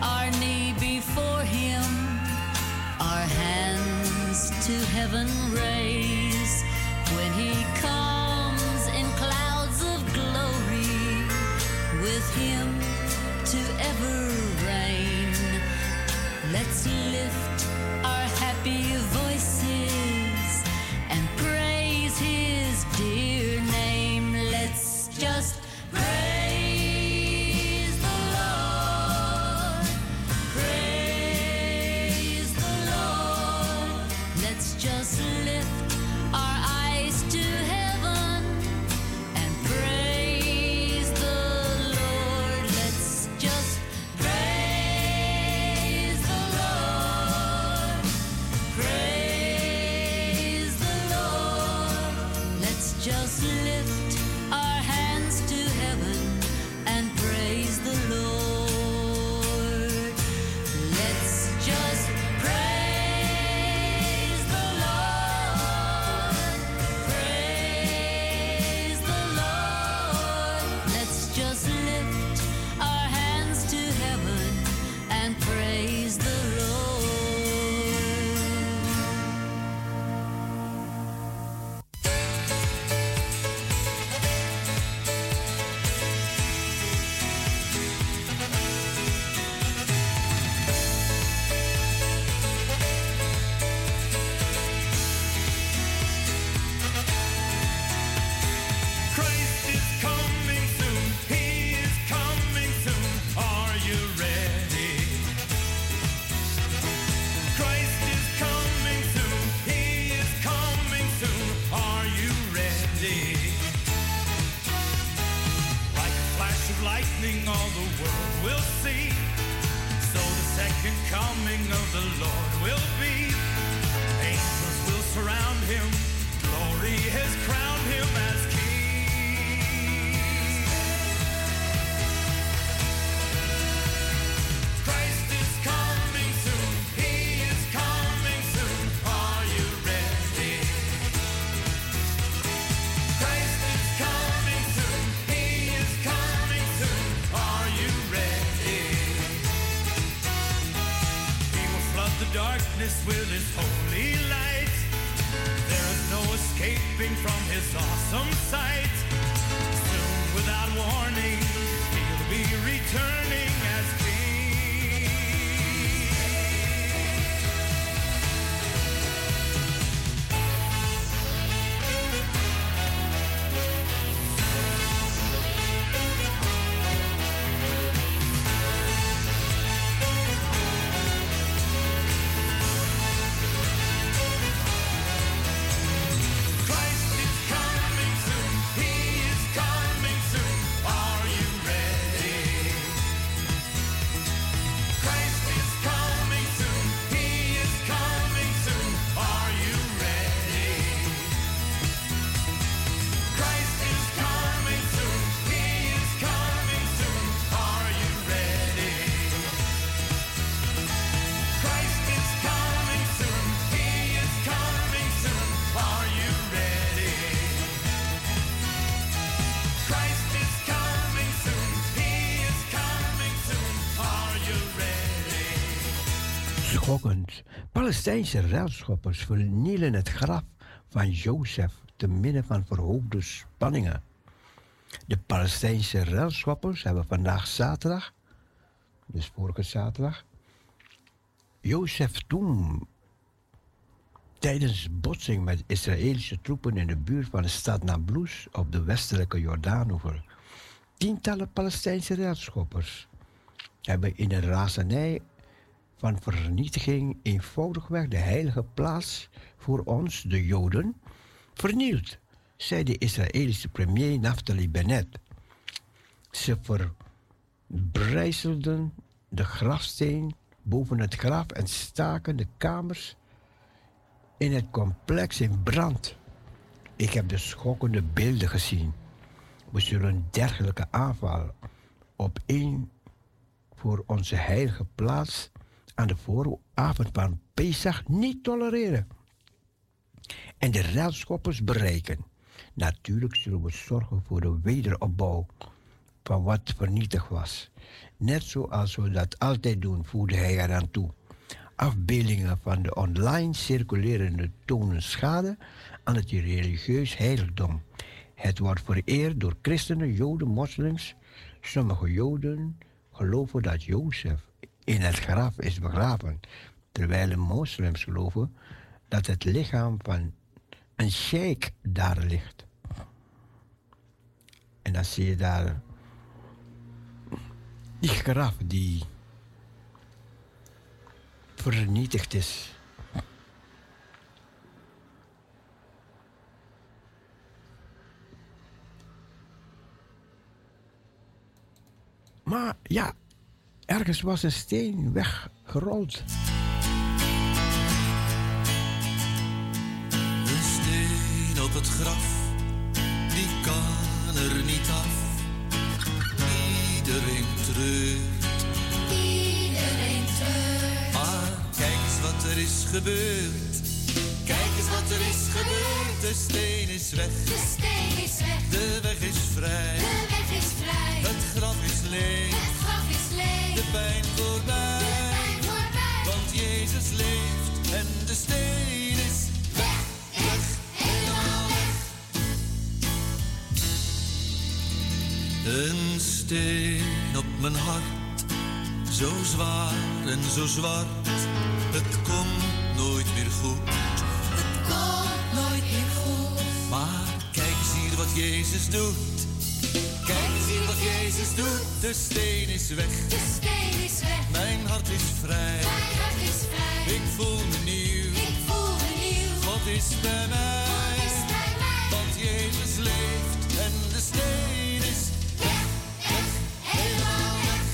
our knee before him, our hands to heaven raise when he comes in clouds of glory with him to ever reign. Let's lift Palestijnse ruilschoppers vernielen het graf van Jozef te midden van verhoogde spanningen. De Palestijnse ruilschoppers hebben vandaag zaterdag, dus vorige zaterdag, Jozef toen tijdens botsing met Israëlische troepen in de buurt van de stad Nablus op de westelijke Jordaanoever. Tientallen Palestijnse ruilschoppers hebben in een razernij van vernietiging eenvoudigweg de heilige plaats voor ons, de Joden, vernield, zei de Israëlische premier Naftali Bennett. Ze verbrijzelden de grafsteen boven het graf en staken de kamers in het complex in brand. Ik heb de schokkende beelden gezien. We zullen een dergelijke aanval op één voor onze heilige plaats aan de vooravond van Pesach niet tolereren. En de ruilschoppers bereiken. Natuurlijk zullen we zorgen voor de wederopbouw van wat vernietigd was. Net zoals we dat altijd doen, voegde hij eraan toe. Afbeeldingen van de online circulerende tonen schade aan het religieus heiligdom. Het wordt vereerd door christenen, joden, moslims. Sommige joden geloven dat Jozef in het graf is begraven, terwijl de moslims geloven dat het lichaam van een sheik daar ligt. En dan zie je daar die graf die vernietigd is. Maar ja, ergens was een steen weggerold. Een steen op het graf, die kan er niet af. Iedereen treurt, Iedereen treurt. maar kijk eens wat er is gebeurd. Kijk eens wat er is gebeurd, de steen is weg. De steen is weg. De weg is vrij, De weg het graf is leeg, Het graf is leeg. de pijn voorbij. Pijn voorbij. Want Jezus leeft en de steen is weg, weg, helemaal weg. Een steen op mijn hart, zo zwaar en zo zwart. Het komt nooit meer goed. Komt nooit meer goed. Maar kijk eens hier wat Jezus doet. Wat Jezus doet. De steen is weg, De steen is weg. mijn hart is vrij. Mijn hart is vrij. Ik voel me nieuw, Ik voel me nieuw. God is bij mij. God is bij mij. Want Jezus leeft en de steen is weg, weg, helemaal weg.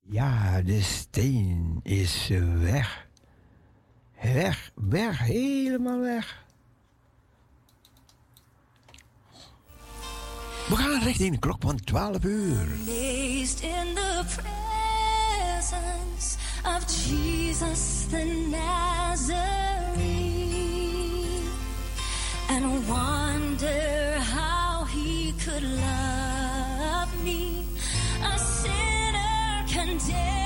Ja, de steen is weg. Weg, weg, helemaal weg. We gaan richting de klok van 12 uur. Placed in the presence of Jesus the Nazarene. And wonder how he could love me. A sinner condemned.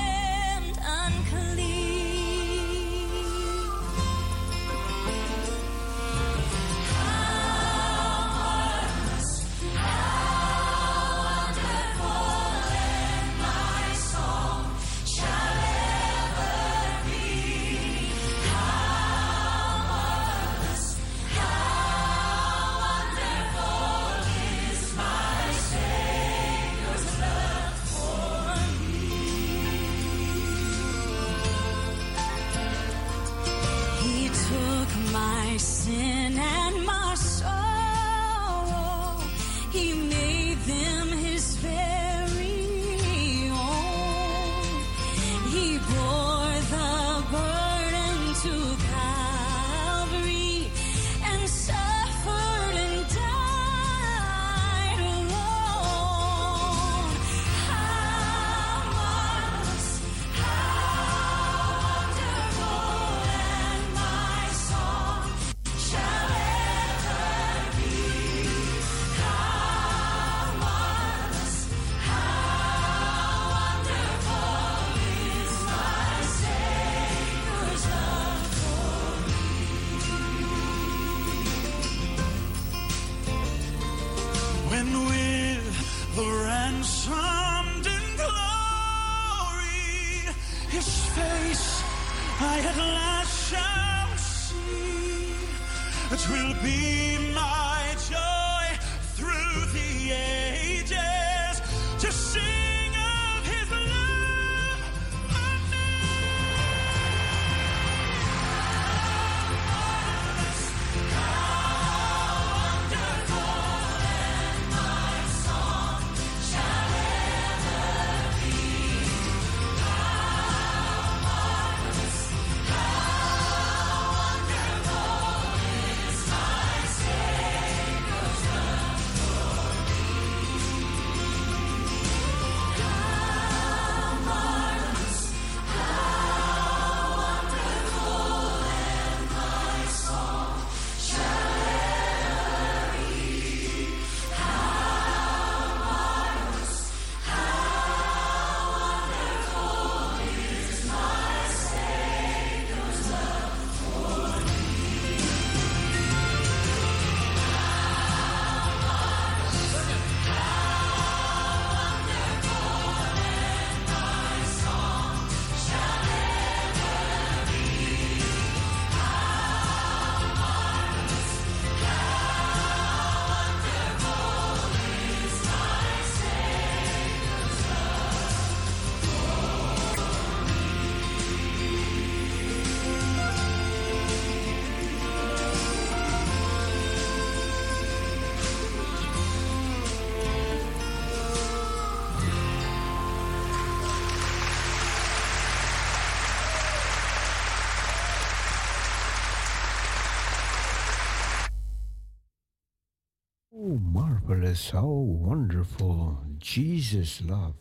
realize how wonderful Jesus' love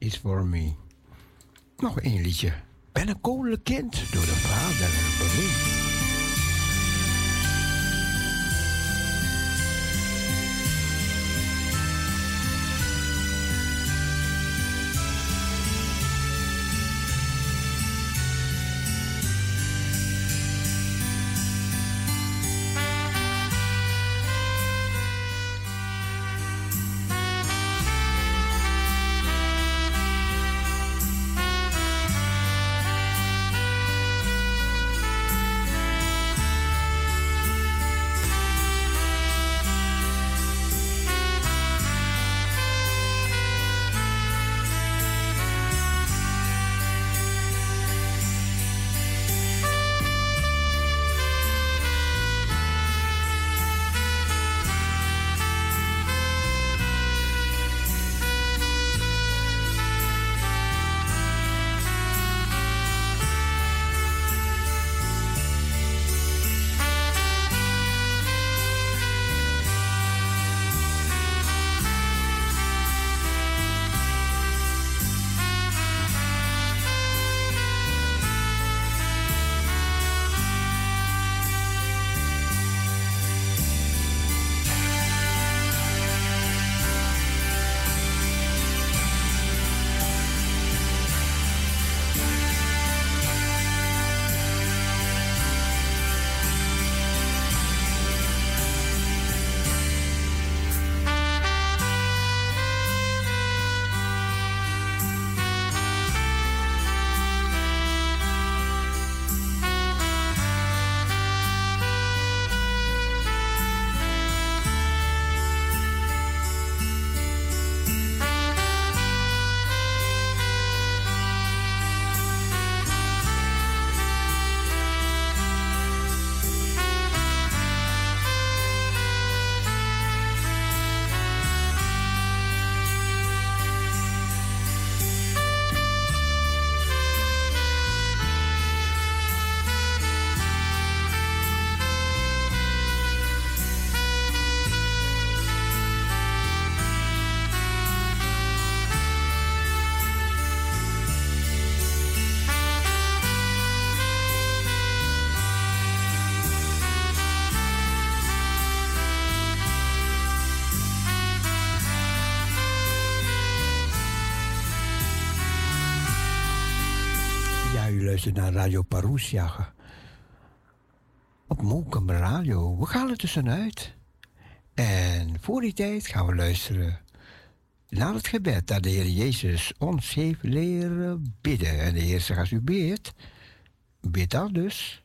is for me. Nog één liedje. Ben een kind door de Vader. Naar Radio Parousia. Op Mokum Radio. We gaan er tussenuit. En voor die tijd gaan we luisteren naar het gebed dat de Heer Jezus ons heeft leren bidden. En de Heer zegt, als u bid dan dus.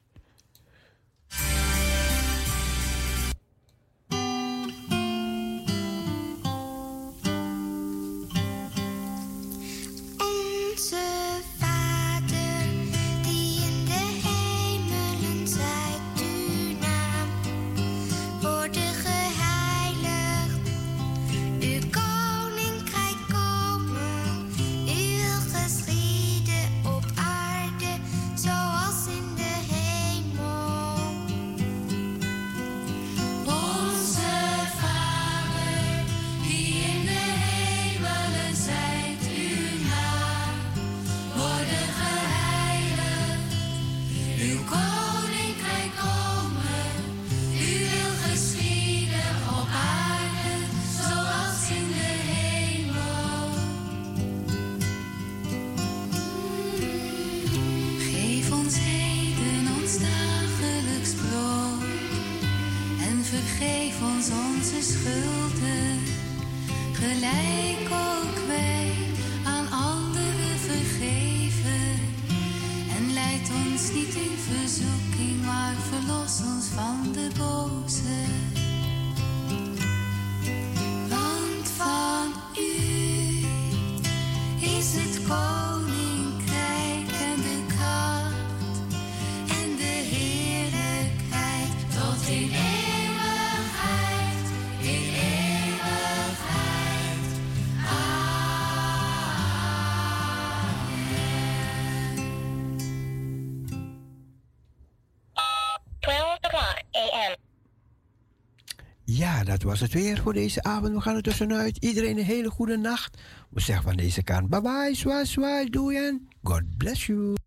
Was het weer voor deze avond. We gaan er tussenuit. Iedereen een hele goede nacht. We zeggen van deze kant bye bye, zwaai, zwaai, doei en God bless you.